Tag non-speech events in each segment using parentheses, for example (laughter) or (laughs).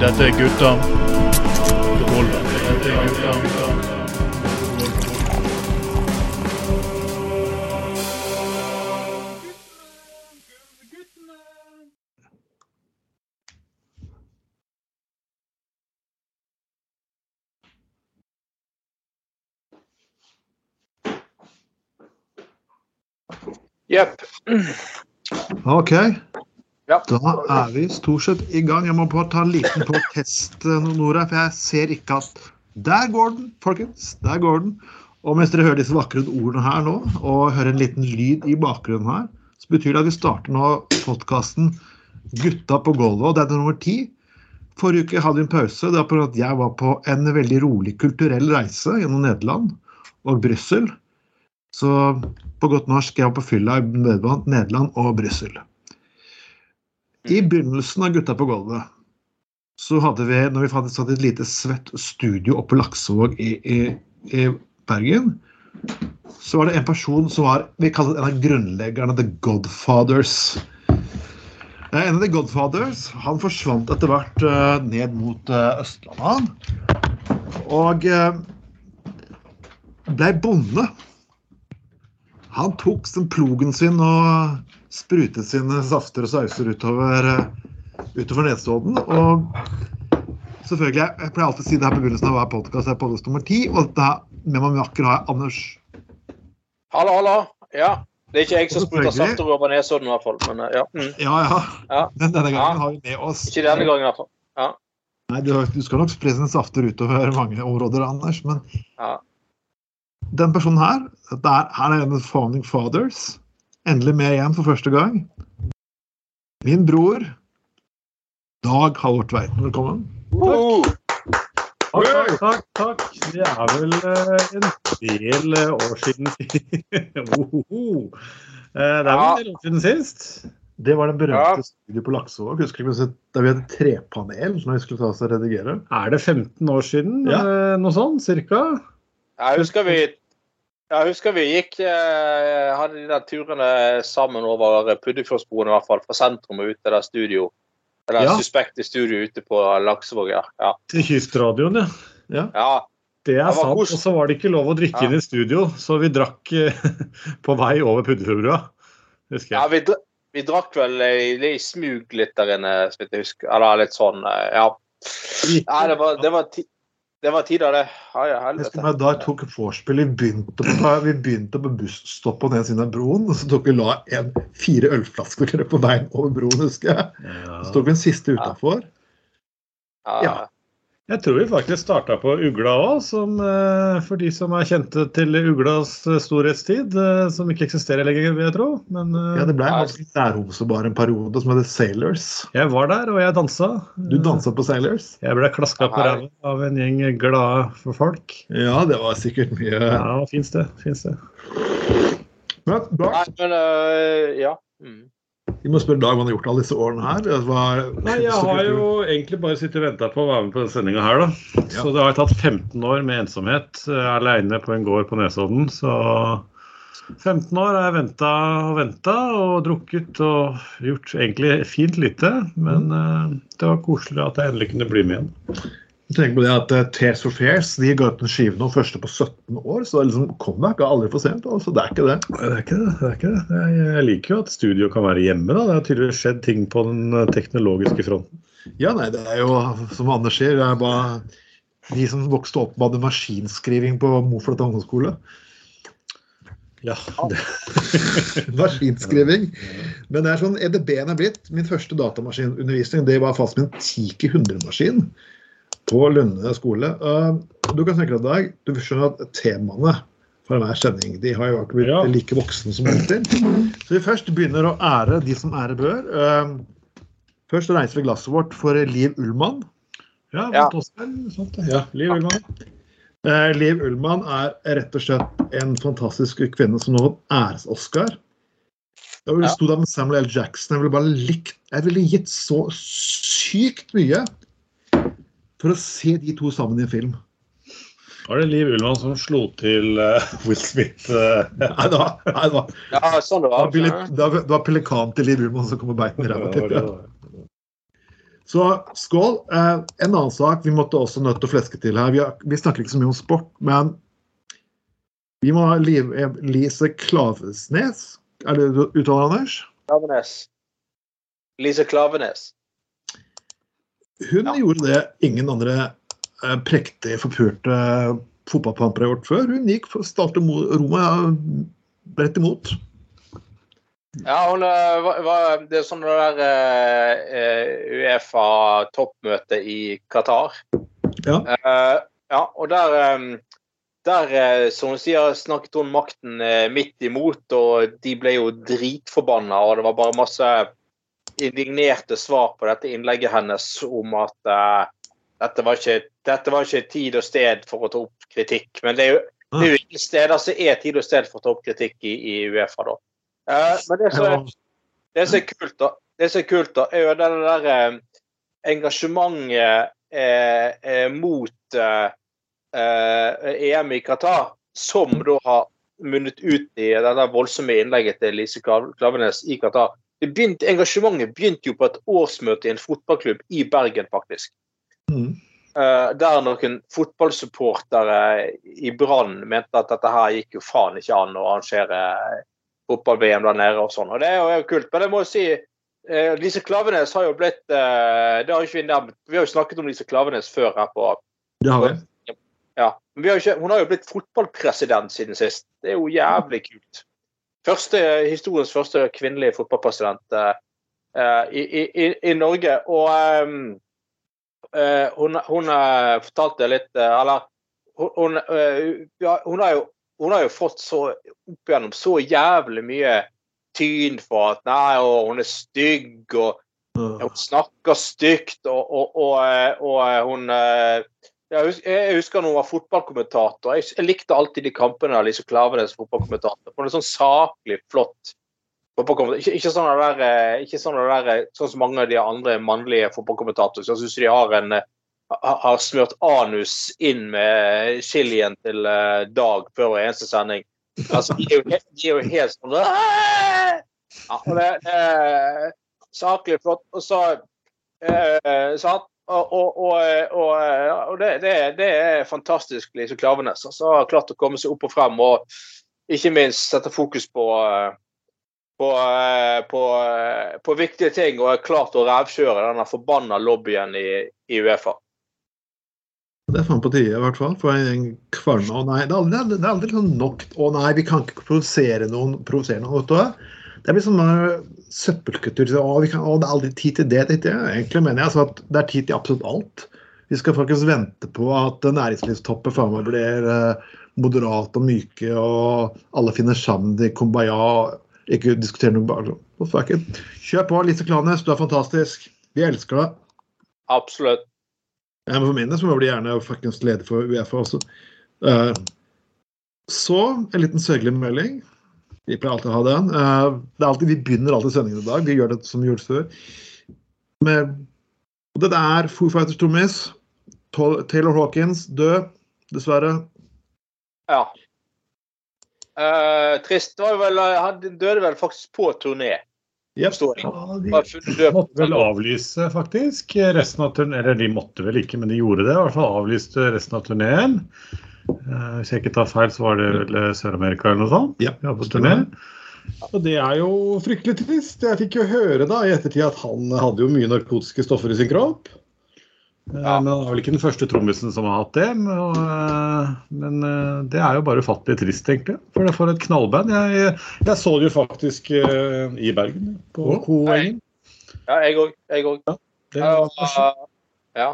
Dette er gutta. Dette er gutta. Jepp. OK. Ja. Da er vi stort sett i gang. Jeg må bare ta en liten protest, eh, Nora, for jeg ser ikke at Der går den, folkens. Der går den. Og mens dere hører disse vakre ordene her nå, og hører en liten lyd i bakgrunnen her, så betyr det at vi starter nå podkasten Gutta på gulvet, og det er nummer ti. Forrige uke hadde vi en pause. Det var på at jeg var på en veldig rolig kulturell reise gjennom Nederland og Brussel. Så på godt norsk jeg var på fylla i Nederland og Brussel. I begynnelsen av Gutta på gulvet så hadde vi, når vi faktisk hadde et lite svett studio oppe på Laksevåg i, i, i Bergen, så var det en person som var vi kallet en av grunnleggerne, The Godfathers. Eh, En av The Godfathers han forsvant etter hvert uh, ned mot uh, Østlandet. Og uh, ble bonde. Han tok den plogen sin og sprutet sine safter og sauser utover, eh, utover Nesodden. Og selvfølgelig, jeg, jeg pleier alltid å si det her på begynnelsen av hver podkast, er podkast nummer ti. Og dette her, med meg makker har jeg Anders. Hallo, hallo. Ja. Det er ikke jeg som spruter safter over Nesodden, i hvert fall. Men eh, ja. Mm. Ja, ja. Ja. Men denne gangen Ja. har vi med oss Ikke denne gangen, i hvert fall. Nei, du, du skal nok spre sine safter utover mange områder, Anders. Men Ja. den personen her, der, her er en Founding Fathers. Endelig med igjen for første gang. Min bror Dag Halvor Tveiten, velkommen. Takk. Takk, takk, takk. Det er vel eh, en del eh, år siden (laughs) Ohoho. Eh, Det er vel en del år siden sist. Det var den berømte Ja. studien på Laksevåg. Husker du da vi hadde trepanel som vi skulle ta oss og redigere? Er det 15 år siden? Ja. Noe sånt, cirka? jeg husker vi jeg husker vi gikk eh, hadde de der turene sammen over Puddefjordsbroen, i hvert fall. Fra sentrum og ut til det studio. Eller Ja. suspekte studio ute på Laksevåg, ja. ja. Til Kystradioen, ja. ja. Det er Det var sant. Og så var det ikke lov å drikke Ja. inn i studio, så vi drakk eh, (laughs) på vei over Puddefjordbrua. Husker ja jeg. vi, dr vi drakk vel i, i smug litt der inne, så vidt jeg husker. Eller litt sånn, eh, ja. Nei, det var, det var, ti det var tida, det. Ai, ja, Jeg husker helvete. meg Da jeg tok vorspiel, vi begynte på, vi begynte på busstopp på den siden av broen. Og så tok vi la en, fire ølflasker (laughs) på veien over broen, husker jeg. Ja. Så tok vi en siste utafor. Ja. Jeg tror vi faktisk starta på Ugla òg, for de som er kjente til Uglas eh, storhetstid. eh, Som ikke eksisterer lenger, vil jeg tro. Men eh, Ja, det ble en nærhomsebar en periode som heter Sailors. jeg var der, og jeg dansa. Du dansa på Sailors? Jeg ble klaska på ræva av en gjeng glade for folk. Ja, det var sikkert mye Ja, fins det. Fins det. Men Dag, Nei, men uh, ja. Mm. Vi må spørre Dag hva han har gjort alle disse årene her. Hva, var, Nei, jeg har jo egentlig bare sittet og venta på å være med på denne sendinga her, da. Så det har tatt 15 år med ensomhet uh, aleine på en gård på Nesodden. Så 15 år har jeg venta og venta og drukket og gjort egentlig fint lite. Men eh, det var koselig at jeg endelig kunne bli med igjen. Tenk på det at uh, Tears for Fears de ga ut en skive nå første på 17 år, så liksom comeback er aldri for sent. Altså, det er ikke det. Det er ikke det. det, er ikke det. Jeg, liker jo at studio kan være hjemme. da. Det har tydeligvis skjedd ting på den eh, teknologiske fronten. Ja, nei, det er jo som Anders sier, det er bare de som vokste opp med hadde maskinskriving på Moflot ungdomsskole. Ja, (laughs) Maskinskriving. Men det er sånn EDB-en er blitt. Min første datamaskinundervisning det var fast med en Tiki 100-maskin på Lunde skole. Uh, du kan tenke deg, Dag, du skjønner at temaene for hver sending de har jo ikke blitt Ja. like voksne som alltid. Så vi først begynner å ære de som ære bør. Uh, først reiser vi glasset vårt for Liv Ullmann. ja, Ja. Ja Liv Ullmann. Eh, Liv Ullmann er rett og slett en fantastisk kvinne som nå har fått æres-Oscar. Jeg sto der med Samuel L. Jackson. Jeg ville bare likt Jeg ville gitt så sykt mye for å se de to sammen i en film. Var det Liv Ullmann som slo til uh, Will Smith? Uh, Nei, det var, nei, det var, Ja, sånn det det var, det var, det var pelikan til Liv Ullmann som kom med beiten i ræva. Til. Så skål. Eh, en annen sak vi måtte også nødt til å fleske til her. Vi, har, vi snakker ikke så mye om sport, men vi må ha Liv, Lise Klavesnes. Er det uttalen, Anders? Klavenes. Lise Klavenes. Hun Ja. gjorde det ingen andre eh, prektige, forpurte fotballpampere har gjort før. Hun gikk for starte rommet bredt imot. Ja, hun eh, var, det er sånn det der uh, Uefa-toppmøte i Qatar. Ja. Uh, ja, og der, um, der uh, som hun sier, snakket hun makten midt imot, og de ble jo dritforbanna, og det var bare masse indignerte svar på dette innlegget hennes om at uh, dette, var ikke, dette var ikke tid og sted for å ta opp kritikk. Men det er jo, det ingen steder som er tid og sted for å ta opp kritikk i, i Uefa, da. Uh, men det som er kult, da, det som er, kult da, er jo det der eh, engasjementet eh, eh, mot eh, eh, EM i Qatar, som da har munnet ut i det voldsomme innlegget til Lise Klav- Klavenes i Qatar. Det begynte, engasjementet begynte jo på et årsmøte i en fotballklubb i Bergen, faktisk. Mm. Uh, der noen fotballsupportere i Brann mente at dette her gikk jo faen ikke an å arrangere fotball-VM der nede og sånn. Og det er jo, er jo kult. Men jeg må jo si uh, Lise Klavenes har jo blitt uh, Det har jo ikke vi nevnt. Vi har jo snakket om Lise Klavenes før her på Det har vi. ja. Men vi har ikke, hun har jo blitt fotballpresident siden sist. Det er jo jævlig kult. Første, historiens første kvinnelige fotballpresident eh, eh, i, i, i, Norge. Og ehm, eh, hun, hun fortalte litt Eller hun, ja, hun, har jo, hun har jo fått så opp igjennom så jævlig mye tyn for at nei, og hun er stygg, og hun snakker stygt, og, og, og, og hun jeg husker, når hun var fotballkommentator. Jeg, likte alltid de kampene av Lise Klavenes fotballkommentator. Hun er sånn saklig flott. Ikke, ikke sånn der, eh, ikke sånn der, eh, sånn som mange av de andre mannlige fotballkommentatorene. Jeg syns de har en eh, har smurt anus inn med chilien til Dag før hver eneste sending. Altså, de er jo, de er jo helt sånn ja, det, Saklig flott. Og så eh, sant? Og, og, og, og, og det, det, det er fantastisk, Lise Klavenes. Altså, har klart å komme seg opp og frem, og ikke minst sette fokus på på, på, på viktige ting, og er klart å revkjøre denne forbanna lobbyen i, i Uefa. Det er faen på tide, i hvert fall. For en kvalme. Å nei, det er aldri, det er aldri sånn nok Å nei, vi kan ikke provosere noen. Provosere noen vet du? Det blir sånn uh, søppelkultur. så, Å, vi kan, å, det er aldri tid til det. det, det. Egentlig mener jeg altså, at det er tid til absolutt alt. Vi skal faktisk vente på at næringslivstoppet meg blir uh, moderate og myke, og alle finner sammen i kumbaya. Ikke diskutere noe bare sånn. Kjør på, Lise Klanes. Du er fantastisk. Vi elsker deg. Absolutt. Ja, men for min del så må jeg bli gjerne fuckings leder for Uefa også. Uh, så en liten sørgelig melding. Vi pleier alltid å ha den. Eh, det er alltid, vi begynner alltid sendingen i dag. Vi gjør det som vi gjorde før. Med, og det er Foo Fighters trommis. Taylor Hawkins død, dessverre. Ja. Uh, trist. Var vel, han døde vel faktisk på turné. Yep. Ja, de måtte vel avlyse, faktisk. Resten av turn Eller de måtte vel ikke, men de gjorde det. I hvert fall avlyste resten av turneen. Eh, Hvis jeg ikke tar feil, så var det vel eh, Sør-Amerika eller noe sånt. Ja, Ja, på turné. Og det er jo fryktelig trist. Jeg fikk jo høre da i ettertid at han hadde jo mye narkotiske stoffer i sin kropp. Eh, Ja. Men han er vel ikke den første trommisen som har hatt det. Men, og, eh, men det er jo bare ufattelig trist, egentlig. For det for et knallband. Jeg, jeg så det jo faktisk uh, i Bergen, på. Koengen. Ja, jeg òg. Jeg òg. Ja, ja.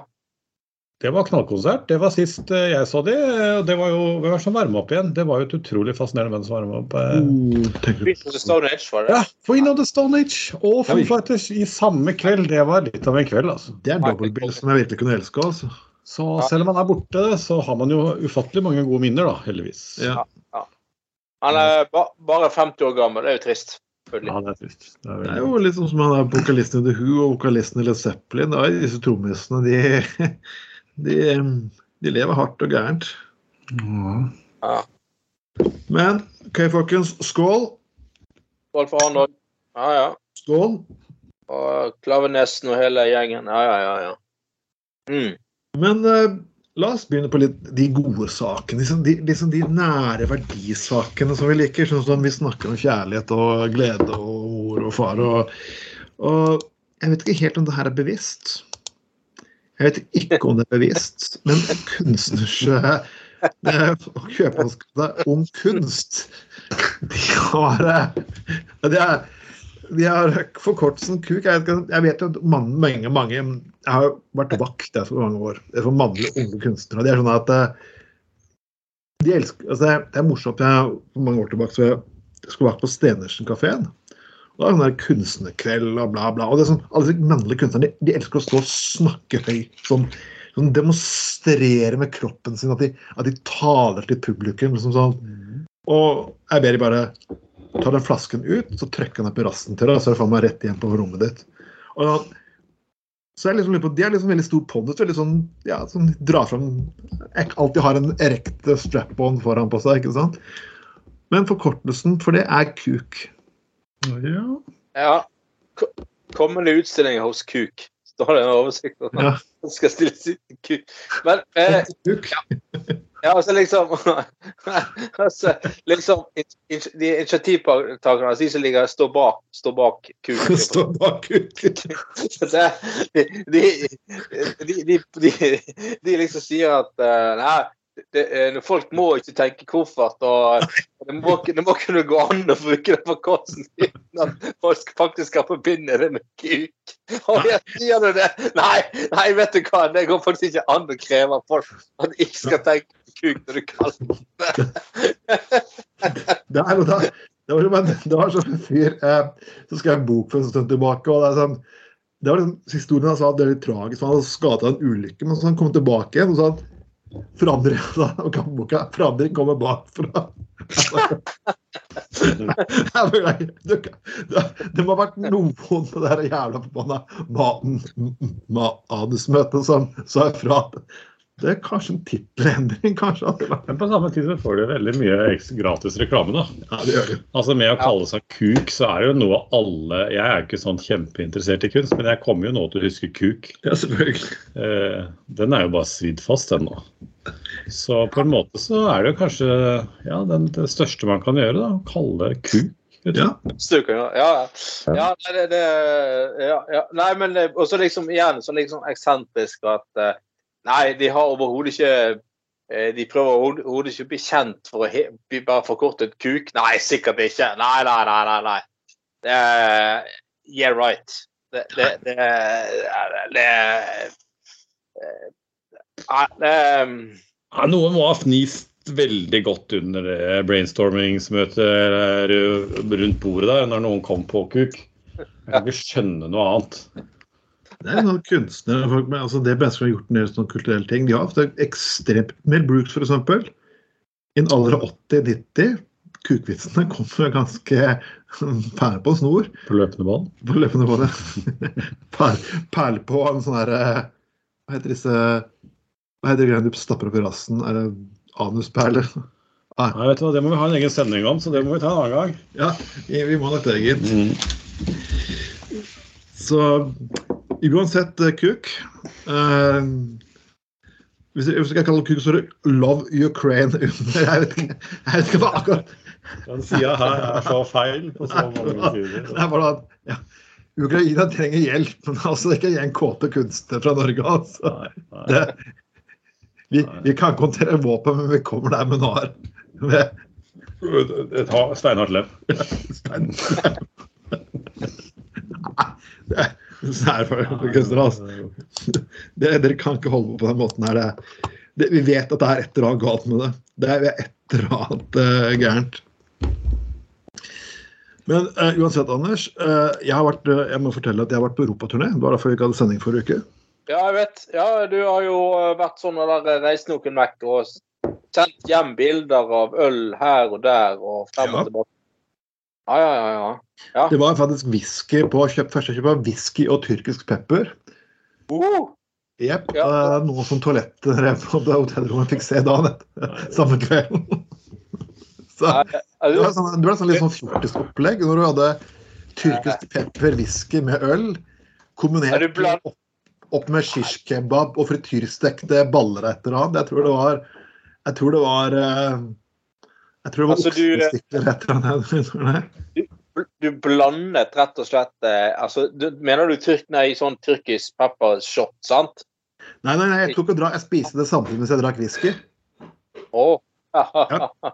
Det var knallkonsert. Det var sist eh, jeg så det. og Det var jo hvem som varma opp igjen? Det var jo et utrolig fascinerende band som varma opp. eh. Oh, of the Stone Age, var det? Ja, Queen of the Stone Age og Foo. Fighters i samme kveld. Det var litt av en kveld, altså. Det er dobbeltbill som jeg virkelig kunne elske. Altså. Så selv om man er borte, så har man jo ufattelig mange gode minner, da, heldigvis. Ja. Han er ba bare 50 år gammel. Det er jo trist. Ja, det er trist. Det er Det er jo litt sånn som han er vokalisten i The Who og vokalisten i Led Zeppelin. Da disse trommisene de, (laughs) de, de lever hardt og gærent. Ja. Men OK, folkens. Skål. Skål for han òg. Ja, ja. Skål. Og Klavenesen og hele gjengen. Ja, ja, ja. ja. Mm. Men uh, la oss begynne på litt de gode sakene. Liksom de, liksom de nære verdisakene som vi liker. Sånn som vi snakker om kjærlighet og glede og mor og far. Og, og jeg vet ikke helt om det her er bevisst. Jeg vet ikke om det er bevisst, men kunstners eh, å kjøpe om kunst De har eh, de er, de har forkortelsen KUK. Jeg vet, at mange, mange, mange Jeg har vært vakt jeg, for mange år for mannlige unge kunstnere. Det er sånn at eh, de elsker, altså det er morsomt. Jeg, for mange år tilbake så jeg skulle vært på Stenersen-kafeen. Og da er det sånn kunstnerkveld og bla, bla. Og det er sånn, alle disse mannlige kunstnerne de, de elsker å stå og snakke høyt. Sånn, sånn demonstrere med kroppen sin at de, at de taler til publikum. Liksom sånn. Og jeg ber de bare ta den flasken ut, så trykker opp i rassen til deg, så er det faen meg rett igjen på rommet ditt. Og da, så jeg liksom lurer på, De har liksom veldig stor pondus. veldig sånn, ja, sånn drar fram Alltid har en erekte strap-on foran på seg. ikke sant? Men forkortelsen for det er kuk. Ja. Ja. Kommende utstilling hos KUK. Står det en oversikt? over Ja. Den skal stilles ut til KUK. Men eh, ja. ja, altså liksom (laughs) altså, liksom De initiativtakerne, altså de som ligger, står bak, står bak KUK. (laughs) Står bak kuk. (laughs) De, de, de, de, de, de liksom sier at eh, nei, det, eh, folk må ikke tenke koffert. og Det må, det må kunne gå an å bruke det for kosten uten at folk faktisk skal forbinde det med kuk. Og jeg sier det? Nei, nei, vet du hva, det går faktisk ikke an å kreve av folk at ikke skal tenke kuk når du kaller det (laughs) Det, er, da, det, var, som en- det var sånn en fyr eh, som skrev bok for en stund tilbake. og Det er sånn, det var liksom, historien hans var litt tragisk. for Han hadde skadet en ulykke, men så han kom tilbake igjen og sa at forandring, da, og forandring kommer bakfra. Det, må ha vært noen på det der jævla forbanna manusmøtet som sa ifra at det er kanskje en tittelendring, kanskje. Men på samme tid så får du veldig mye gratis reklame, da. Ja, det gjør det. Altså Med å kalle seg kuk, så er det jo noe alle Jeg er jo ikke sånn kjempeinteressert i kunst, men jeg kommer jo nå til å huske kuk. Ja, selvfølgelig. Eh, den er jo bare svidd fast, den nå. Så på en måte så er det jo kanskje ja, den, det største man kan gjøre, da. Å kalle kuk. vet du. Ja. Ja, ja. ja nei, det, det ja, ja. Nei, men eh, også liksom igjen sånn liksom eksentrisk at eh, Nei, de har overhodet ikke eh, De prøver overhodet ikke å bli kjent for å bli bare forkortet kuk. Nei, sikkert ikke. Nei, nei, nei. nei, nei. Det er, yeah, right. Det det, det, det, det, Nei, det Ja, noen må ha fnist veldig godt under brainstormingsmøtet eh, rundt bordet der, når noen kom på kuk. Jeg kan ikke skjønne noe annet. Det er noen kunstnere folk, med, altså det mennesker har gjort en del sånne kulturelle ting. De har ofte ekstremt Mel Brooks, f.eks. I en alder av 80-90. Kukvitsene kom med ganske pære på snor På løpende bånd. på løpende bånd. ja. (laughs) Perle på en sånn herre Hva heter disse Hva heter det greiene du stapper opp i rassen? Er det anusperler? Nei, vet du hva, Det må vi ha en egen sending om, så det må vi ta en annen gang. Ja, vi vi må nok det, gitt. Så uansett eh, kuk uh, Hvis jeg, skal kalle kuk, så er det 'Love Ukraine' under. (laughs) Jeg vet ikke, jeg vet ikke hva akkurat Den sida her er så feil på så mange (laughs) Det sider. er bare at ja, Ukraina trenger hjelp, men altså det er ikke en kåte kunstner fra Norge. altså. Nei, nei. Det, vi, vi kan ikke håndtere våpen, men vi kommer der med nar. Med Et steinhardt lem. stein. Det (laughs) er- det er for altså. Det, dere kan ikke holde på på den måten her. Det, det, vi vet at det er et eller annet galt med det. Det er et eller annet uh, gærent. Men uh, uansett, Anders. Uh, jeg, har vært, eh, jeg må fortelle at jeg har vært på europaturné. Det var derfor vi ikke hadde sending forrige uke. Ja, jeg vet. Ja, du har jo vært sånn der eh, reist noen vekk og sendt hjem bilder av øl her og der og frem Ja. og tilbake. Ja, ja, ja. ja. Det var faktisk whisky på kjøp, første kjøp av whisky og tyrkisk pepper. Uh, Jepp. Ja. noe som toalettrev på hotellrommet fikk se da. Samme kvelden. (laughs) Så, det var sånn, det ble sånn litt sånn fjortisopplegg når du hadde tyrkisk pepper whisky med øl, Er kombinert opp, opp med shish kebab og frityrstekte baller etter et eller annet. Jeg tror det var Jeg tror det var eh, Jeg tror det var Altså, du- oksestikler eller et eller tror det. Du blandet rett og slett eh, altså, du, Mener du tyrk, nei, sånn tyrkisk peppershot, sant? Nei, nei, nei, jeg tok og dra, jeg spiste det samtidig mens jeg drakk whisky. Å. (laughs)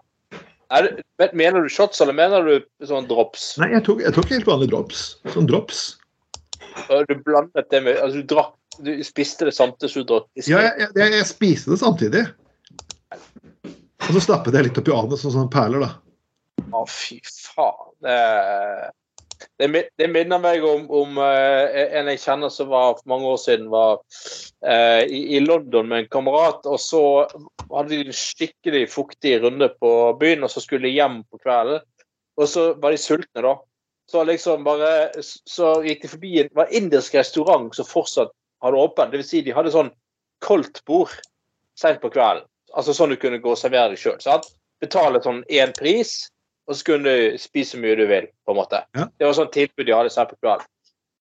Er Mener du shots, eller mener du sånn drops? Nei, jeg tok, jeg tok helt vanlige drops. Sånn drops. Du blandet det med Altså, du drakk Du spiste det samtidig som du drakk whisky? Ja, jeg, jeg, jeg spiste det samtidig. Og så stappet jeg litt oppi anus som sånne perler, da. Å, fy faen. Det, det, det minner meg om, om eh, en jeg kjenner som var for mange år siden var eh, i, i London med en kamerat. Og så hadde de en skikkelig fuktig runde på byen, og så skulle de hjem på kvelden. Og så var de sultne, da. Så liksom bare Så gikk de forbi en var indisk restaurant som fortsatt hadde åpen. Dvs. Si de hadde sånn koldt bord seint på kvelden. Altså sånn du kunne gå og servere deg sjøl. Betale sånn én pris, og så kunne du spise så mye du vil, på en måte. Ja. Det var sånn tilbud de hadde sent på kvelden.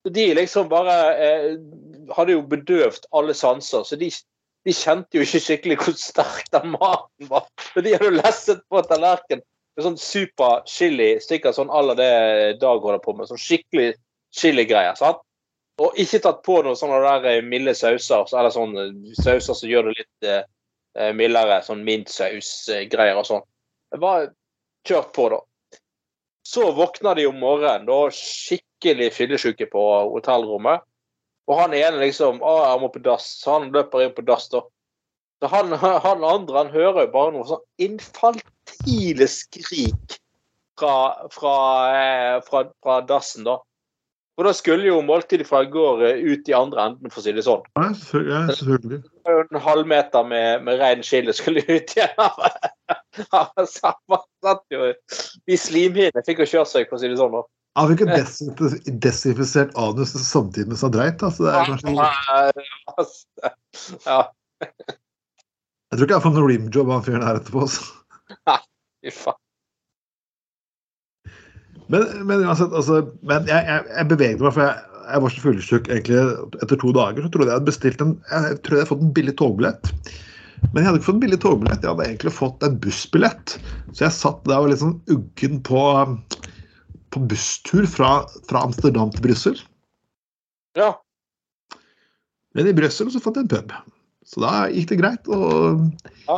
Så de liksom bare eh, hadde jo bedøvd alle sanser, så de, de kjente jo ikke skikkelig hvor sterk den maten var. Så de hadde jo lesset på tallerken med sånn super chili, sikkert sånn à la det Dag holder på med. Sånn skikkelig chiligreier. sant? Og ikke tatt på noen sånne der eh, milde sauser, eller sånne sauser som gjør det litt eh, mildere. Sånn mintsausgreier og sånn. Det var kjørt på, da. Så våkna de om morgenen, da skikkelig fyllesyke på hotellrommet. Og han ene liksom Å, jeg må på dass. Så han løper inn på dass, da. Så han, (laughs) han andre han hører jo bare noe sånn infantile skrik fra, fra, eh, fra, fra dassen, da. Og da skulle jo måltidet fra i går eh, ut i andre enden, for å si det sånn. Ja, selvfølgelig. Ja, en halvmeter med, med rein chili skulle ut igjen. (laughs) Han satt jo i slimhinne. Fikk jo kjørt seg, for å si det sånn. da. Han fikk jo desinf- desinfisert anus samtidig med dreit. da, det er kanskje... Ja, Jeg tror ikke jeg får noen rimjob av han fyren her etterpå. Nei, fy faen. Men, men altså, men jeg, jeg, jeg beveget meg, for jeg, jeg var så fyllesyk egentlig etter to dager. Så trodde jeg hadde bestilt en jeg trodde jeg hadde fått en billig togbillett. Men jeg hadde ikke fått en billig togbillett, jeg hadde egentlig fått en bussbillett. Så jeg satt der og var litt sånn uggen på, på busstur fra, fra Amsterdam til Brussel. Ja. Men i Brussel så fant jeg en pub. Så da gikk det greit. Og Ja.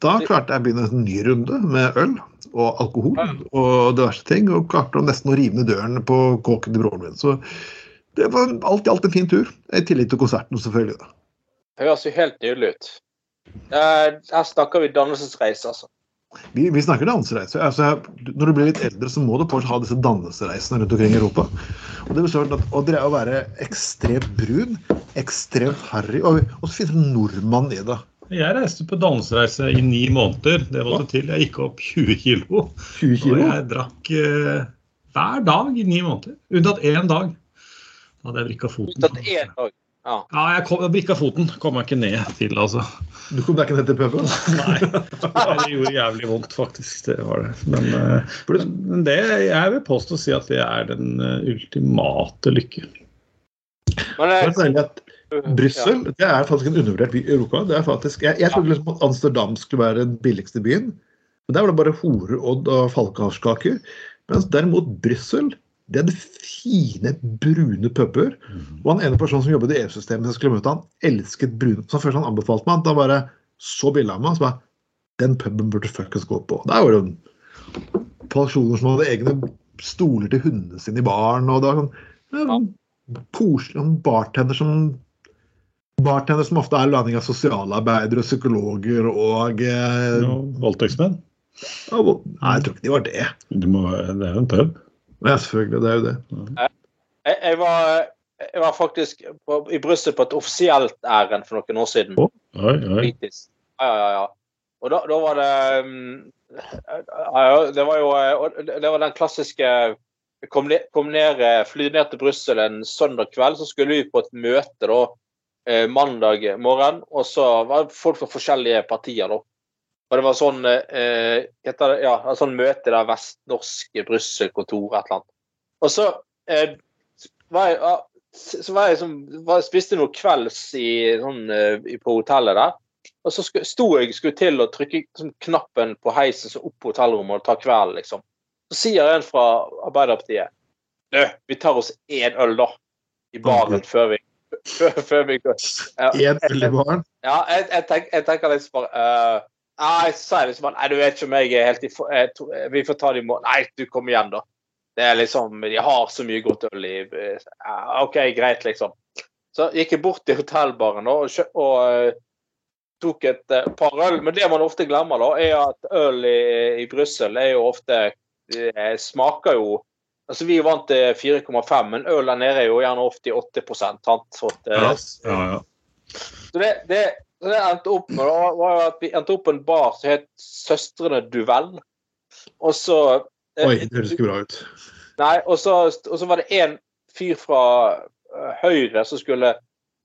da klarte jeg å begynne en ny runde med øl og alkohol og diverse ting. Og klarte nesten å rive ned døren på kåken til broren min. Så det var alt i alt en fin tur. I tillegg til konserten, selvfølgelig. da. Det høres jo helt nydelig ut. Eh, Her snakker vi dannelsesreise, altså. Vi, vi snakker dansereise. Altså, når du blir litt eldre, så må du fortsatt ha disse dannelsesreisene rundt omkring i Europa. Og det består at og det er å være ekstremt brun, ekstremt harry, og, og så finnes det en nordmann i det. Jeg reiste på dannelsesreise i ni måneder. Det måtte til. Jeg gikk opp 20 kilo. 20 Og jeg drakk eh, hver dag i ni måneder. Unntatt én dag. Da hadde jeg vrikka foten. Unntatt én dag. Ja. Ja, jeg kom, jeg vrikka foten. Kom jeg ikke ned til, altså. Du kom deg ikke ned til puben? (laughs) Nei. Det gjorde jævlig vondt, faktisk. Det var det. Men, eh, men det, jeg vil påstå å si at det er den eh, ultimate lykke. Men Det eh, er at Brussel det er faktisk en undervurdert by i Europa. Det er faktisk, jeg, jeg trodde liksom at Amsterdam skulle være den billigste byen. Men Der var det bare hore, odd og falkehavskaker. Mens derimot Brussel det er det fine, brune puber. Og han ene personen som jobbet i EU-systemet, jeg skulle møte han, elsket brune. Så først han anbefalte meg, da bare så bilde av meg, så bare Den puben burde fuckings gå på. Der var det jo personer som hadde egne stoler til hundene sine i baren, og det var sånn ja, koselig En bartender som Bartender som ofte er landing av sosialarbeidere, og psykologer og eh, Ja, Voldtektsmenn. ja, Nei, jeg tror ikke de var det. Du må, det er jo en pub. Ja, selvfølgelig. Det er jo det. jeg, jeg, var, jeg var faktisk på, i Brussel på et offisielt ærend for noen år siden. Oh, Oi, oi. Ja, ja, ja. Og da, da var det um, ja, Det var jo eh, det var den klassiske kom ned, kom ned, eh, fly ned til Brussel en søndag kveld, så skulle vi på et møte da, eh, mandag morgen. Og så var det folk fra forskjellige partier, da. Og det var sånn eh, det, ja, sånn møte der vestnorske Brussel-kontor, et eller annet. Og så eh, var jeg, ah, så var jeg som, var, spiste noe kvelds i, sånn, eh, på hotellet der. Og så sto jeg skulle til å trykke sånn, knappen på heisen så opp på hotellrommet og ta kvelden, liksom. Så sier en fra Arbeiderpartiet Du, vi tar oss én øl, da. I baren før vi før, før vi går. Én baren. ja, jeg, jeg, tenk, jeg tenker litt bare uh, Nei, så sier jeg liksom Nei, du vet ikke om jeg er helt i jeg, Vi får ta det i morgen. Nei, du kommer igjen, da. Det er liksom De har så mye godt øl i ja, OK, greit, liksom. Så gikk jeg bort til hotellbaren og, og uh, tok et uh, par øl. Men det man ofte glemmer, da, er at øl i, i Brussel er jo ofte uh, Smaker jo Altså, Vi er vant til 4,5, men øl der nede er jo gjerne ofte i 8 sant? Så at, eh, Ja, ja, ja. så det, det, det endte opp med var at vi endte opp på en bar som het Søstrene Duvel. Og så eh, Oi, det høres ikke bra ut. Nei, og så, og så var det en fyr fra eh, Høyre som skulle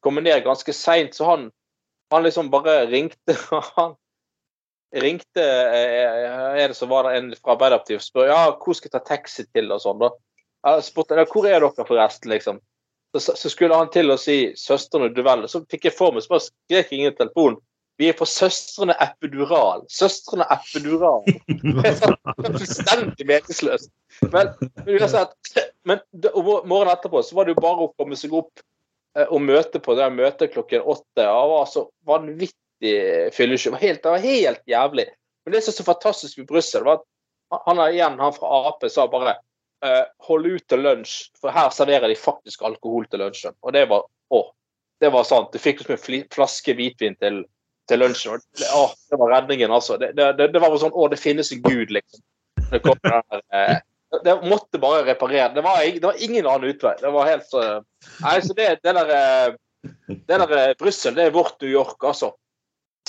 komme ned ganske seint, så han, han liksom bare ringte (laughs) Han ringte en Er det som var en fra Arbeiderpartiet og spør ja, hvor skal jeg ta taxi til og sånn. da. Jeg spurte ja, hvor er dere forresten, liksom. Så, så skulle han til å si 'Søstrene duell'. Så fikk jeg for meg, så bare skrek jeg telefon. Vi er på Søstrene Epidural. Søstrene Epidural. (laughs) Fullstendig meningsløst. Men, men, uansett, men det- morgenen etterpå så var det jo bare å komme seg opp eh, og møte på det møtet klokken åtte. Det var så vanvittig var helt- det var helt jævlig. Men det som er så fantastisk med Brussel, var at han igjen, han fra Ap sa bare eh, hold ut til lunsj, for her serverer de faktisk alkohol til lunsjen. Og det var å, det var sant. Du fikk liksom en flaske hvitvin til, til lunsjen. og Det, å, det var redningen, altså. Det, det, det, var sånn å, det finnes en gud, liksom. Det, der, eh, det måtte bare reparere. Det var, det var ingen annen utvei. Det var helt så Nei, så det, det der, eh, det der Brussel, det er vårt New York, altså.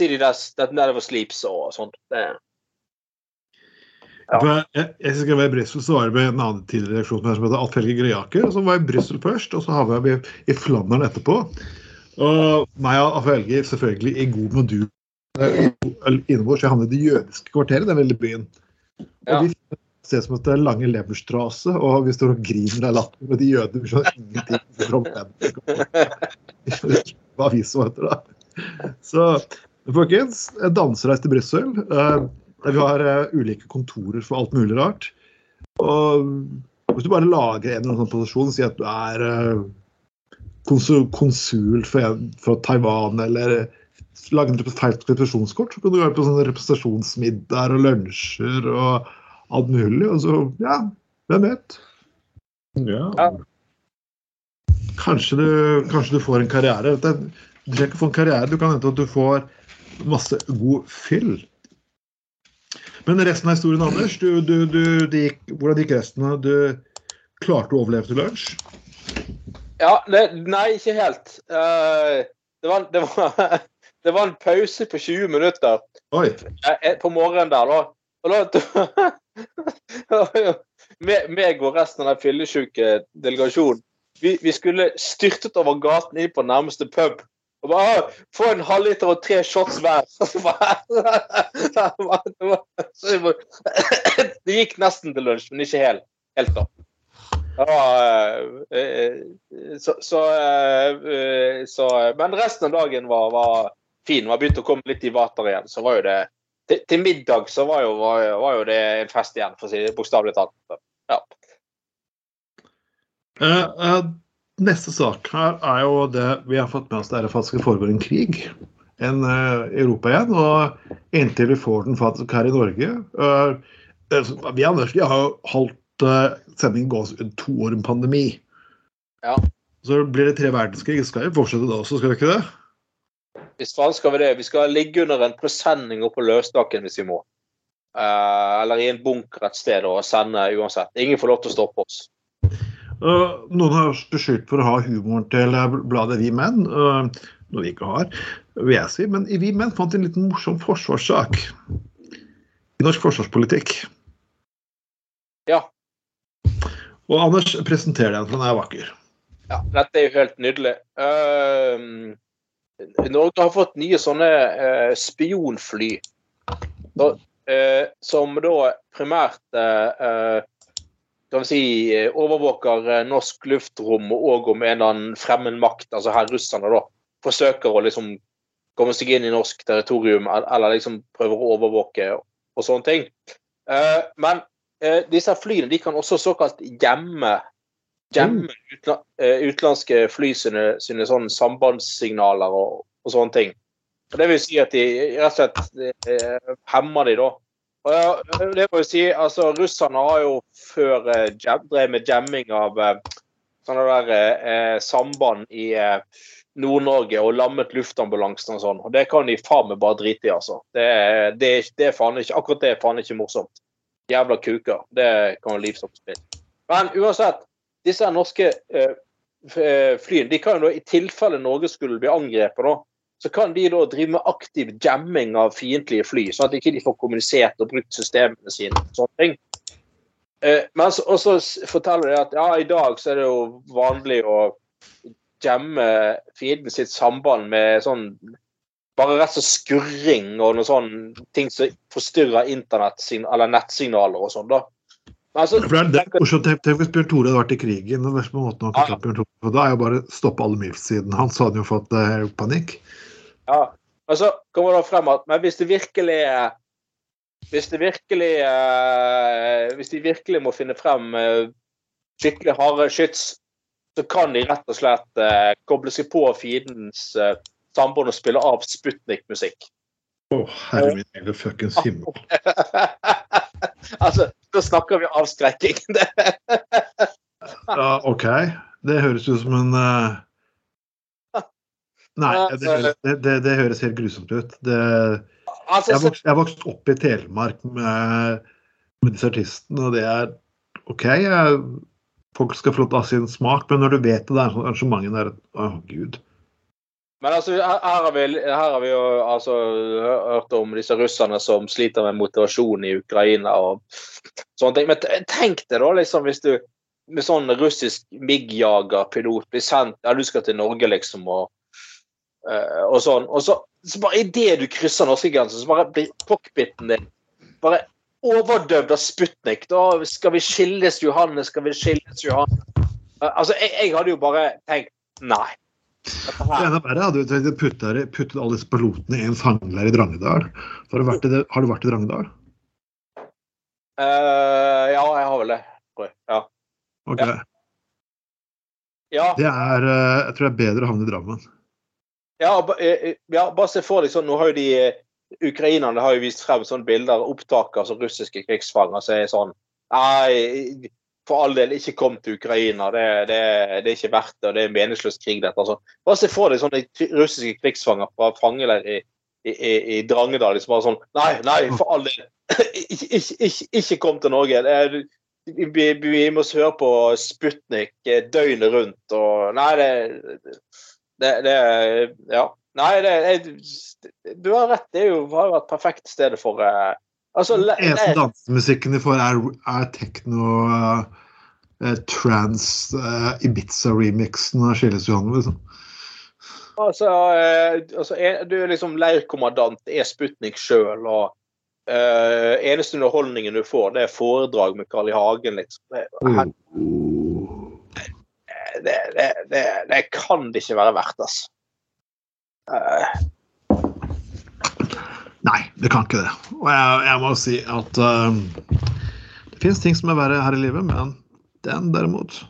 City that's, that never sleeps og sånt. Ja. Jeg, jeg, jeg skal være i Brussel, så var det med en annen tidligere reaksjon som heter Alf Helge Greaker. og Så var jeg i Brussel først, og så havna vi i Flandern etterpå. Og meg og Alf Helge selvfølgelig i god modul innover, så jeg havnet i det jødiske kvarteret, den lille byen. Og Ja. vi ser som at det er Lange leverstrasse, og vi står og griner av latter med de jødene. Skjønner ingenting. (laughs) Hva vi så etter, da. Så folkens, dansereis til Brussel. eh, der vi har eh, ulike kontorer for alt mulig rart. Og hvis du bare lager en eller annen sånn posisjon, sier at du er eh, konsul, konsul for, for Taiwan, eller lager en feil representasjonskort, så kan du være på sånne representasjonsmiddager og lunsjer og alt mulig. Og så, ja, hvem vet? ja. Ja. Kanskje du, kanskje du får en karriere. Du trenger ikke få en karriere, du kan hende at du får masse god fyll. Men resten av historien, Anders, du, du, du, det gikk, hvordan gikk resten? Du klarte å overleve til lunsj? Ja, det, nei, ikke helt. Uh, det, var, det, var, (laughs) det var en pause på 20 minutter Oi. eh, på morgenen der, da. Og da (laughs) meg, meg og resten av den fyllesyke delegasjonen vi, vi skulle styrtet over gaten inn på nærmeste pub. Og bare «Ah, Få en halvliter og tre shots hver. (laughs) (laughs) Det, gikk nesten til lunsj, men ikke helt. helt da. Eh, eh, så, så, eh, så Men resten av dagen var, var fin. Var begynt å komme litt i vater igjen. Så var jo det Til, til middag så var jo, var, var jo det en fest igjen, for å si det bokstavelig talt. Ja. Uh, eh, neste sak her er jo det vi har fått med oss, det er at det faktisk foregår en krig enn uh, i Europa igjen. Og inntil vi får den faktisk her i Norge uh, eh, Vi Anders, vi har jo holdt uh, sendingen gående to år med pandemi. Ja. Så blir det tre verdenskrig. Skal vi fortsette da også, skal vi ikke det? Hvis faen skal vi det. Vi skal ligge under en presenning oppe på løsdaken hvis vi må. Uh, eller i en bunker et sted og sende uansett. Ingen får lov til å stoppe oss. Eh, noen har beskyldt for å ha humoren til eh, bladet Vi Menn, eh, noe vi ikke har, vil jeg si. Men i Vi Menn fant en liten morsom forsvarssak i norsk forsvarspolitikk. Ja. Og Anders, presenter den, for den er vakker. Ja, dette er jo helt nydelig. Uh, Norge har fått nye sånne uh, spionfly. Da, uh, som da primært kan si, eh, overvåker eh, norsk luftrom og om en eller annen fremmed makt, altså her russerne, da, forsøker å liksom komme seg inn i norsk territorium eller liksom prøver å overvåke og sånne ting. Eh, men disse flyene de kan også såkalt gjemme gjemme eh, utenlandske fly sine, sine sånne sambandssignaler og, og sånne ting. Og det vil si at de rett og slett hemmer de da. Det må jeg si, altså Russerne har jo før eh, jam, drevet med jamming av eh, sånne der eh, samband i eh, Nord-Norge og lammet luftambulansen og sånn. Og det kan de faen meg bare drite i, altså. Det, det, det er faen ikke, akkurat det er faen ikke morsomt. Jævla kuker. Det kan være livsoppspill. Men uansett, disse norske eh, eh, flyene, de kan jo da, i tilfelle Norge skulle bli angrepet, da, så kan de da drive med aktiv jamming av fiendtlige fly, sånn at ikke de får kommunisert og brukt systemene sine. og sånne ting. Eh, men så, forteller de at ja, i dag så er det jo vanlig å jamme fienden sitt samband med sånn bare rett og skurring og noe sånn ting som forstyrrer internett eller nettsignaler og sånn, da. Altså, For det er morsomt. Tenk hvis Bjørn Tore hadde vært i krigen. og Da er jo bare å stoppe alle MILF-sidene hans, så hadde han jo fått eh, panikk. Ja, og så kommer det frem at men hvis det virkelig Hvis det virkelig eh, Hvis de virkelig må finne frem eh, skikkelig harde skyts, så kan de rett og slett eh, koble seg på fiendens eh, samband og spille av Sputnik-musikk. Å, herre min hele fuckings (laughs) himmel. altså, da snakker vi avskrekking. (laughs) Ja, OK. Det høres ut som en eh, Nei, det, det, det, det høres helt grusomt ut. Det, altså, jeg, har vokst, jeg vokste opp i Telemark med, med disse artistene, og det er OK. Jeg, folk skal få lov til å ha sin smak, men når du vet det, det er sånn arrangement der Å, gud. Men altså, her, har vi, her har vi jo altså, hørt om disse russerne som sliter med motivasjon i Ukraina og sånne ting. Men tenk deg da, liksom, hvis du med sånn russisk MIG-jagerpilot blir sendt Ja, du skal til Norge, liksom, og, og sånn. Og så, så bare idet du krysser norskegrensen, så bare blir cockpiten din bare overdøvd av Sputnik. Da skal vi skilles, Johanne, skal vi skilles, Johanne. Eh, Altså, jeg, jeg hadde jo bare tenkt nei. Det ene verre hadde jo tenkt å putte, puttet alle disse pilotene i en fangeleir i Drangedal. Har du vært i, det, har du vært i Drangedal? Uh, ja, jeg har vel det. Ja. Okay. Ja. Det er eh, Jeg tror det er bedre å havne i Drammen. Ja, eh, ja, bare se for deg sånn Nå har jo de eh, Ukrainerne har jo vist frem sånne bilder og opptak av russiske krigsfanger som er sånn Nei, for all del, ikke kom til Ukraina. Det, det, det er ikke verdt det, og det er en meningsløs krig, dette. Altså. Bare se for deg sånne russiske krigsfanger fra fangeleir i, i, i, Drangedal. Liksom bare sånn Nei, nei, for all del. (laughs) ikke, ikke, ikke, kom til Norge. Det vi, vi må høre på Sputnik eh, døgnet rundt og Nei, det Det, det Ja. Nei, det, jeg- Du har rett. Det jo, har jo vært perfekt stedet for uh, Altså, Den eneste dansemusikken de får, er, er tekno uh, trans uh, Ibiza-remixen av Skilles Johanne, liksom. altså, eh, altså er, Du er liksom leirkommandant, er Sputnik sjøl, og eh, eneste underholdningen du får, det er foredrag med Carl I. Hagen, liksom. Oh. Det, det, det, det kan det ikke være verdt, altså. Uh. Nei, det kan ikke det. Og jeg, jeg må si at uh, det finnes ting som er verre her i livet, men den derimot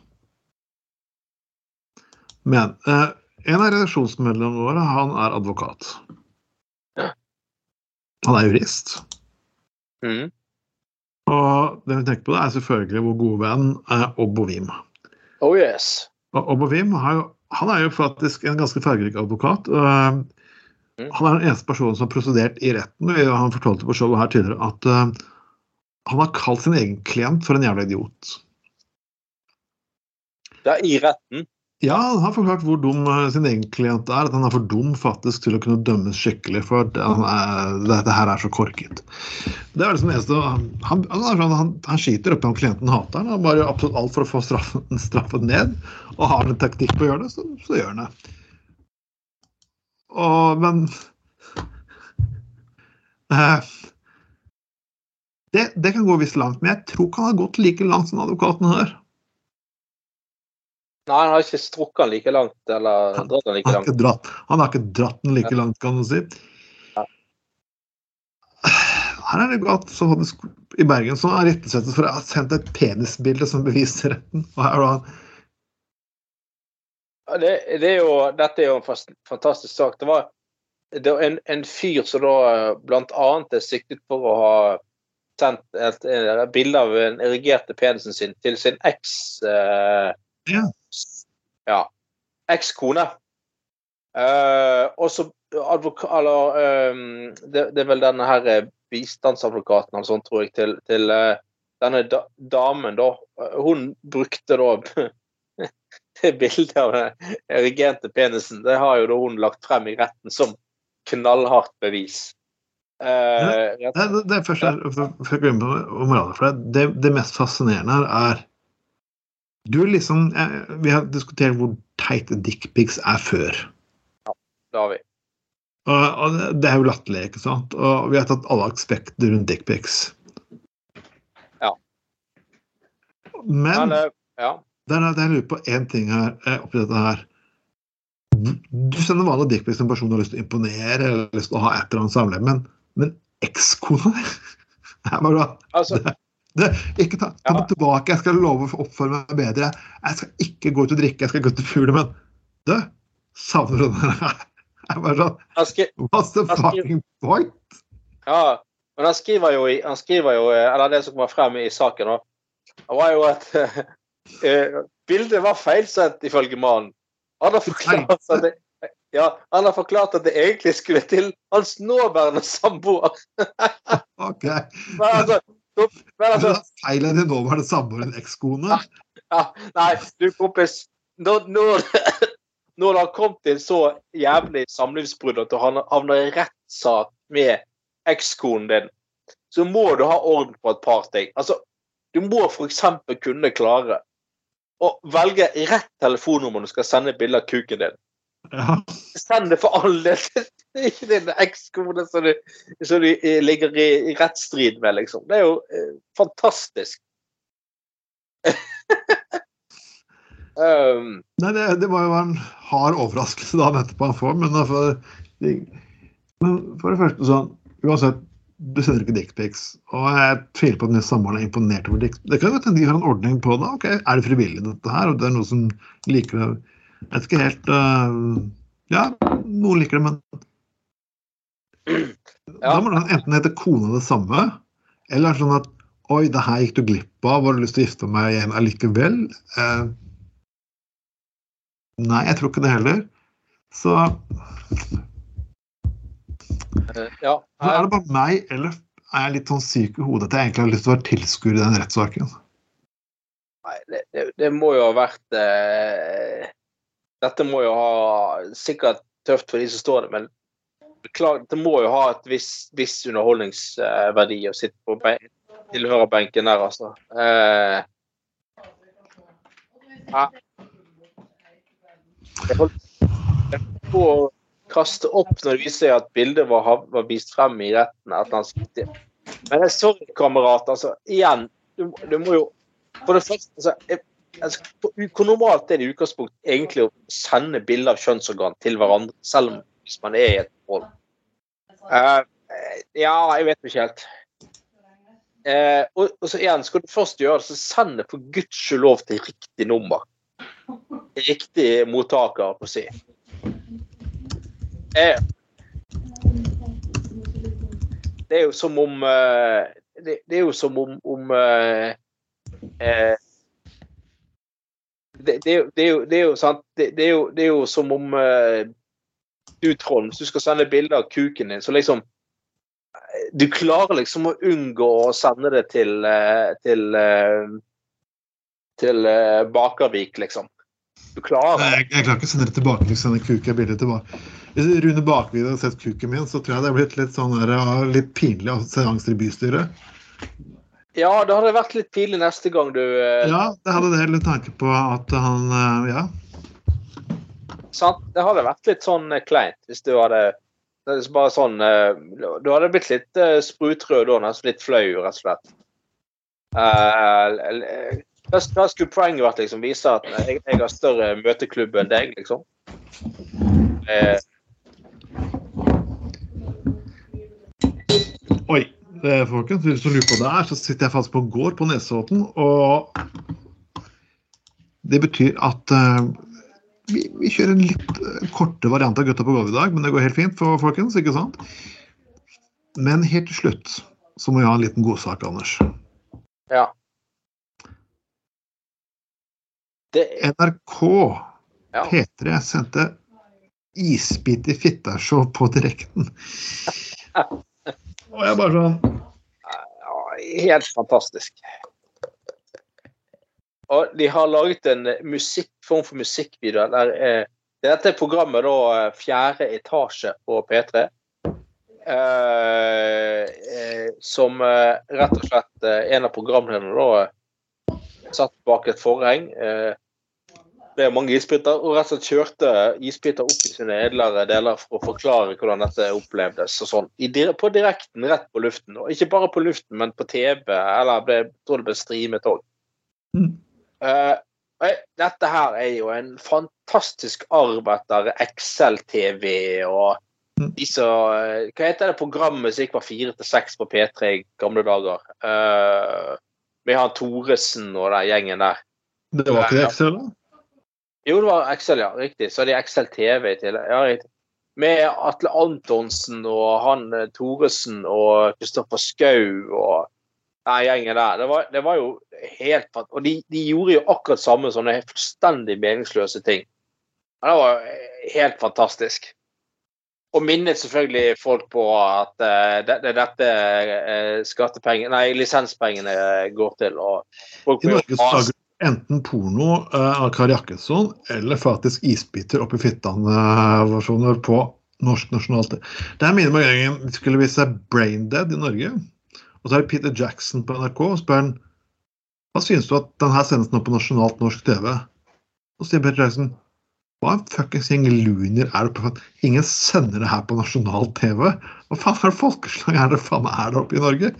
Men uh, en av redaksjonsmedlemmene våre, han er advokat. Han er jurist. mm. Og det vi tenker på, det er selvfølgelig vår gode venn eh, Obbo Wim. Oh yes. Og Obbo Wim har jo, han er jo faktisk en ganske fargerik advokat. og, eh, Mm. Han er den eneste personen som har prosedert i retten. og Han fortalte på showet her tidligere at uh, han har kalt sin egen klient for en jævla idiot. Det er i retten. Ja, han har forklart hvor dum eh, sin egen klient er. At han er for dum faktisk til å kunne dømmes skikkelig. For det, er, dette her er så korket. Det er liksom det eneste Han, han, han, sånn, han, skiter oppi om klienten hater han. Han bare gjør absolutt alt for å få straffen, (laughs) straffen ned. Og har han en taktikk på å gjøre det, så, så gjør han det. Og, men eh, Det, det kan gå visst langt, men jeg tror ikke han har gått like langt som advokaten her. Nei, han har ikke strukket den like langt, eller dratt den like Han har ikke dratt, han har ikke dratt den like langt, kan du si. Ja. Her er det godt så faktisk i Bergen som har rettesettet for å ha sendt et penisbilde som bevis til retten. Og her da, Ja, Det, det er jo, dette er jo en fast, fantastisk sak. Det var, det var en, en fyr som da bl.a. er siktet for å ha sendt et, et bilde av den erigerte penisen sin til sin eks eh, Ja. ja, ekskone. Uh, og så advokat Eller eh, det, det er vel denne her eh, bistandsadvokaten eller sånn, tror jeg, til, til uh, denne da, damen, da. Eh, Hun brukte da (laughs) det bildet av den erigente penisen. Det har jo da hun lagt frem i retten som knallhardt bevis. Uh, ja, det, det, det først her, for, for for det, det, det mest fascinerende her er Du liksom Vi har diskutert hvor teit dickpics er før. Ja, det har vi. Og, og det- er jo latterlig, ikke sant? Og vi har tatt alle aspekter rundt dickpics. Ja. Men Men, ja. Der, der lurer på én ting her eh, oppi dette her. Du sender vanlig dickpics til en person du har lyst til å imponere eller lyst til å ha et eller annet samleie, men, men ekskona (laughs) di Altså, det, Ikke ta, ta det tilbake, jeg skal love å oppføre meg bedre. Jeg skal ikke gå ut og drikke, jeg skal gå ut og fugle, men du, savner du det? (laughs) Jeg bare sånn What's the fucking point? ja, men han skriver jo, han skriver jo eh, Eller det som kommer frem i saken, da, det var jo at uh, (laughs) bildet var feilsendt, ifølge mannen. Han har forklart at det, ja, han har forklart at det egentlig skulle til hans nåværende samboer. (laughs) Ok. Men altså, altså da Feil er det samme samboer en ekskone? Ja, nei, du kompis. Når, når, når det har kommet til så jævlig samlivsbrudd at du havner i rettssak med ekskonen din, så må du ha orden på et par ting. Altså, du må f.eks. kunne klare å velge rett telefonnummer når du skal sende bilde av kuken din. Ja. Send det for all del (laughs) ikke din ekskone som du, som du eh, ligger i, rettsstrid med, liksom. Det er jo eh, fantastisk. (laughs) um, Nei, det, det var jo en hard overraskelse dagen etterpå han får, men, for, men for det første sånn Uansett, du sender ikke dickpics, og jeg tviler på at min samboeren er imponert over dick. Det kan jo hende de har en ordning på det. ok, Er det frivillig, dette her? Og det er noe som liker det Jeg vet ikke helt uh, Ja, noen liker det, men Da må det enten hete kona det samme, eller er sånn at Oi, det her gikk du glipp av. Har du lyst til å gifte meg igjen allikevel? Uh, Nei, jeg tror ikke det heller. Så, ja. så er det bare meg, eller er jeg litt sånn syk i hodet at jeg egentlig har lyst til å være tilskuer i den rettssaken? Nei, det, det, det må jo ha vært eh, Dette må jo ha sikkert tøft for de som står der, men klart, det må jo ha et viss, viss underholdningsverdi å sitte på tilhørerbenken der, altså. Eh. Jeg holdt på å kaste opp når det viser seg at bildet var, var vist frem i retten. et eller annet. Men sorry, kamerat. Altså, igjen, du, du må jo For det første altså, jeg, altså, hvor- normalt er det i utgangspunktet egentlig å sende bilder av kjønnsorgan til hverandre, selv om hvis man er i et forhold? Uh, ja, jeg vet ikke helt. Uh, og, og så igjen, skal du først gjøre det, så send det for guds skyld lov til riktig nummer. Riktig mottaker, på å si. Uh, det er jo som om det, det er jo som om, om eh, det, er jo- som om uh, du, Trond, hvis du skal sende bilde av kuken din, så liksom eh, Du klarer liksom å unngå å sende det til uh, til uh, til Bakervik, liksom. Du klarer det. Jeg, jeg klarer ikke å sende det tilbake til sende kuken bildet tilbake. Hvis Rune Bakvik hadde sett kuken min, så tror jeg det hadde blitt litt sånn der, litt pinlig av angst i bystyret. Ja, det hadde vært litt pinlig neste gang du eh, Ja, det hadde det hele tanke på at han eh, Ja. Sant? Det hadde vært litt sånn eh, kleint hvis du hadde Det bare sånn eh, Du hadde blitt litt eh, sprutrød da, nesten litt flau, rett og slett. Hva hva skulle poenget vært? liksom? Vise at jeg, jeg har større møteklubb enn deg, liksom? Oi, folkens, hvis du lurer på det her, så sitter jeg faktisk på en gård på Nesodden, og det betyr at uh, vi, vi kjører en litt eh, korte variant av Gutta på gulvet i dag, men det går helt fint for folkens, ikke sant? Men helt til slutt så må jeg ha en liten godsak, Anders. ja. Det, NRK ja. P3 sendte isbit i fitta-show på direkten. (laughs) Og jeg bare sånn Ja, helt fantastisk. Og de har laget en musikk, form for musikkvideo. Der, eh, dette programmet da eh, Fjerde etasje på P3. Eh, eh, som eh, rett og slett eh, en av programlederne da eh, satt bak et forheng. Eh, det er mange isbiter, og rett og slett kjørte isbiter opp i sine edlere deler for å forklare hvordan dette opplevdes. og sånn. I, på direkten, rett på luften. Og ikke bare på luften, men på TV, eller ble, jeg tror det ble streamet òg. Mm. Eh, dette her er jo en fantastisk arv etter Excel-TV og Mm. de som eh, Hva heter det programmet som gikk fra fire til seks på P3 i gamle dager? Uh, med han Thoresen og den gjengen der. Det var ikke det Excel, da? Jo, det var Excel, ja. Riktig. Så hadde de Excel TV i tillegg. Ja, riktig. Med Atle Antonsen og han eh, Thoresen og Kristoffer Schou og den gjengen der. Det var, det var jo helt fant- Og de, de gjorde jo akkurat samme sånne fullstendig meningsløse ting. Ja, Det var helt fantastisk. Og minnet selvfølgelig folk på at eh, det det er dette uh, skattepengene, Nei, lisenspengene går til. Og folk I Norge så lager enten porno eh, av Kari Jakkesson eller faktisk isbiter oppi fittene-versjoner på norsk nasjonalt. Det er minner meg en gang vi skulle vise Braindead i Norge. Og så er det Peter Jackson på NRK og spør han hva synes du at denne sendes nå på nasjonalt norsk TV. Og så sier Peter Jackson hva en fuckings gjeng luner er det på ingen sender det her på nasjonal TV? Hva faen er det folkeslag er det faen er det oppe i Norge?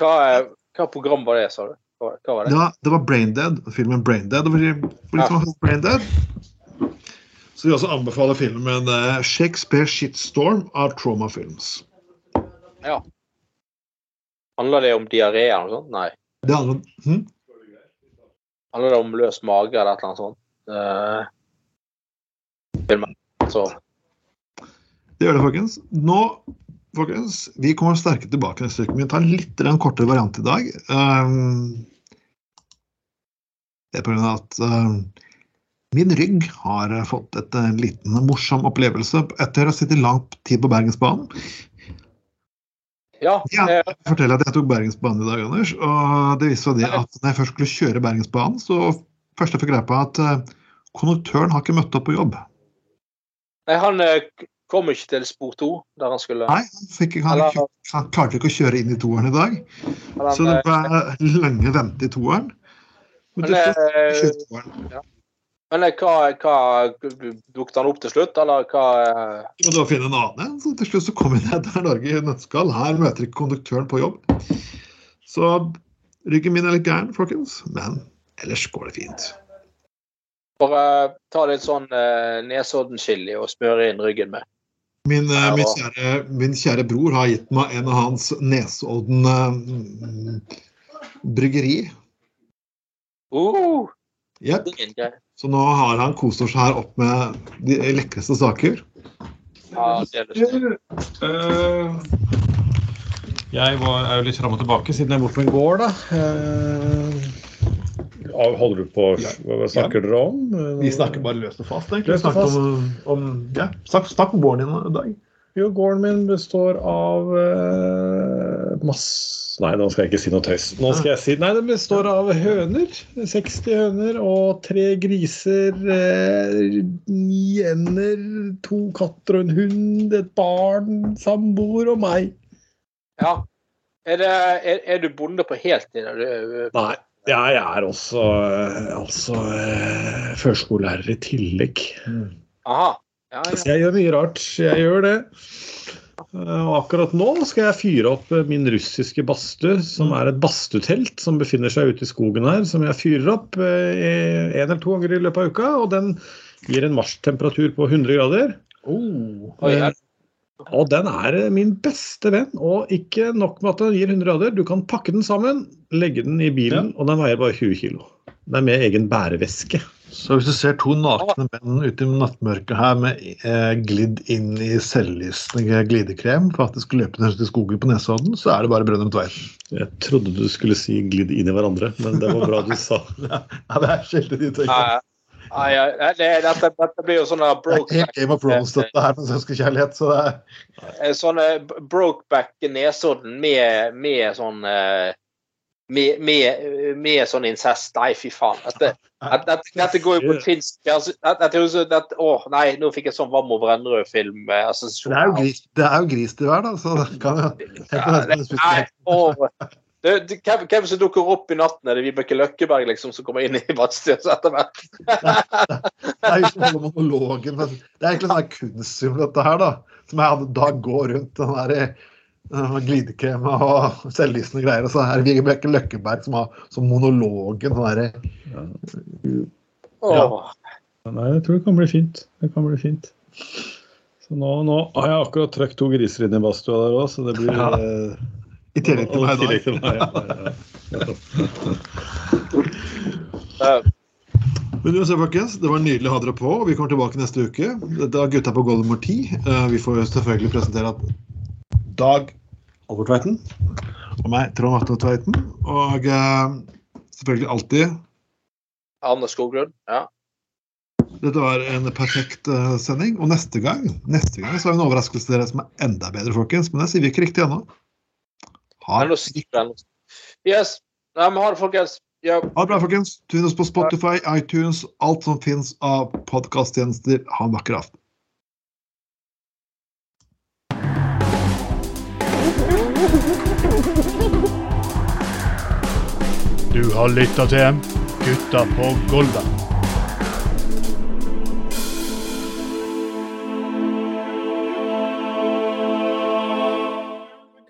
Hva, er- hva program var det, sa du? Hva, var det? Ja, det var Braindead, filmen Braindead. Og for, for de som har sett Braindead, så vi også anbefaler filmen eh, Shakespeare Shitstorm av Trauma Films. Ja. Handler det om diaré eller noe sånt? Nei. Det handler hm? Handler det om løs mage eller et eller annet sånt? Uh, filmen. Så Det gjør det, folkens. Nå, folkens, vi kommer sterke tilbake neste uke. Vi tar litt en kortere variant i dag. Um, det er av at um, min rygg har fått et, en liten morsom opplevelse etter å ha sittet lang tid på Bergensbanen. ja. Ja, eh, jeg forteller at jeg tok Bergensbanen i dag, Anders. Og det viste seg det at når jeg først skulle kjøre Bergensbanen, så først jeg fikk greie på at eh, konduktøren har ikke møtt opp på jobb. nei, han eh, kom ikke til spor to, der han skulle. Nei, han, fikk, han, Eller- han klarte ikke å kjøre inn i toeren i dag. Eller, Så det eh, ble lenge vente i toeren. Men Men, ja. eh, toeren. men eh, hva, hva Dukket han opp til slutt, eller hva Du må finne en annen en. Så til slutt så kom vi ned der Norge i nøttskall. Her møter ikke konduktøren på jobb. Så ryggen min er litt gæren, folkens. Men ellers går det fint. Bare ta litt sånn eh, Nesodden-chili og smøre inn ryggen med. Min, eh, Ja, min, kjære, min kjære bror har gitt meg en av hans Nesodden uh, bryggeri. Uh, greie. Så nå har han kost oss her opp med de lekreste saker. Ja, det er det. Eh, jeg var, er jo litt fram og tilbake siden jeg er borte på en gård, da. Eh, holder du på Hva snakker dere om? Vi snakker bare løst og fast, egentlig. Løst og fast. om, om, ja, snakk, snakk om gården din i dag. Jo, gården min består av uh, masse Nei, nå skal jeg ikke si noe tøys. Nå skal jeg si Nei, den består av høner. 60 høner og tre griser, eh, ni ender, to katter og en hund, et barn, samboer og meg. Ja. Er, det, er, er du bonde på heltid? Er Nei. Jeg er også, også eh, førskolelærer i tillegg. aha. Ja, Så jeg gjør mye rart. Jeg gjør det. Eh, Og akkurat nå skal jeg fyre opp eh, min russiske badstue, som er et badstutelt som befinner seg ute i skogen her, som jeg fyrer opp én eller to ganger i løpet av uka. Og den gir en marstemperatur på 100 grader. Oh. Ja. Og den er eh, min beste venn. Og ikke nok med at den gir 100 grader, du kan pakke den sammen, legge den i bilen, og den veier bare 20 kg. Den er med egen bæreveske. Så hvis du ser to nakne menn ute i nattmørket her med eh, glidd inn i selvlysende glidekrem for at det skulle løpe ned til skogen på Nesodden, så er det bare Brønnum Tveit. Jeg trodde du skulle si 'glidd inn i hverandre', men det var bra du sa. (laughs) Ja, det er sjelden de tenker. Ja, dette, dette blir jo sånn brokeback, Game of Thrones, dette her med søskenkjærlighet. Så det er Sånn sånne brokeback Nesodden med, med sånn eh, med, med, med sånn incest. Nei, fy faen. Dette, dette, dette går jo på finsk altså, dette, Å, nei, nå fikk jeg sånn Vam over Brennrud-film. eh, Altså, det er jo gris, det er jo gris til hver, da. Så det kan jo Ja, det, (laughs) nei, å, det, det, hvem, hvem som dukker opp i natten? Er det Vibeke Løkkeberg liksom, som kommer inn i badstua etter hvert? (laughs) Det er jo ikke noe monologen, men det er egentlig sånn her kunstfilm, dette her, da. Som jeg hadde da gå rundt den der eh, glidekrem og selvlysende greier. Og så er det Vibeke Løkkeberg som har som monologen. sånn der, ja. Nei, jeg tror det kan bli fint. Det kan bli fint. Så nå, nå har jeg akkurat trukket to griser inn i badstua der òg, så det blir Ja. I tillegg til meg, i da. til meg. Ja, (laughs) ja, ja. Men du folkens, Det var nydelig å ha dere på. og Vi kommer tilbake neste uke. Dette er Gutta på Golden 10. Eh, Vi får selvfølgelig presentere at Dag Albert Tveiten og meg, Trond Atle Tveiten. Og eh, selvfølgelig alltid Anne Skoglund. Ja. Dette var en perfekt eh, sending. Og neste gang neste gang så har vi en overraskelse til dere som er enda bedre, folkens. Men det sier vi ikke riktig ennå. Ha, nå. Yes. Nei, men ha det, folkens. Ja. ha det bra, folkens. Finner oss på Spotify, iTunes, alt som finnes av podkasttjenester. Ha en vakker aften. Du har lytta til Gutta på Golda.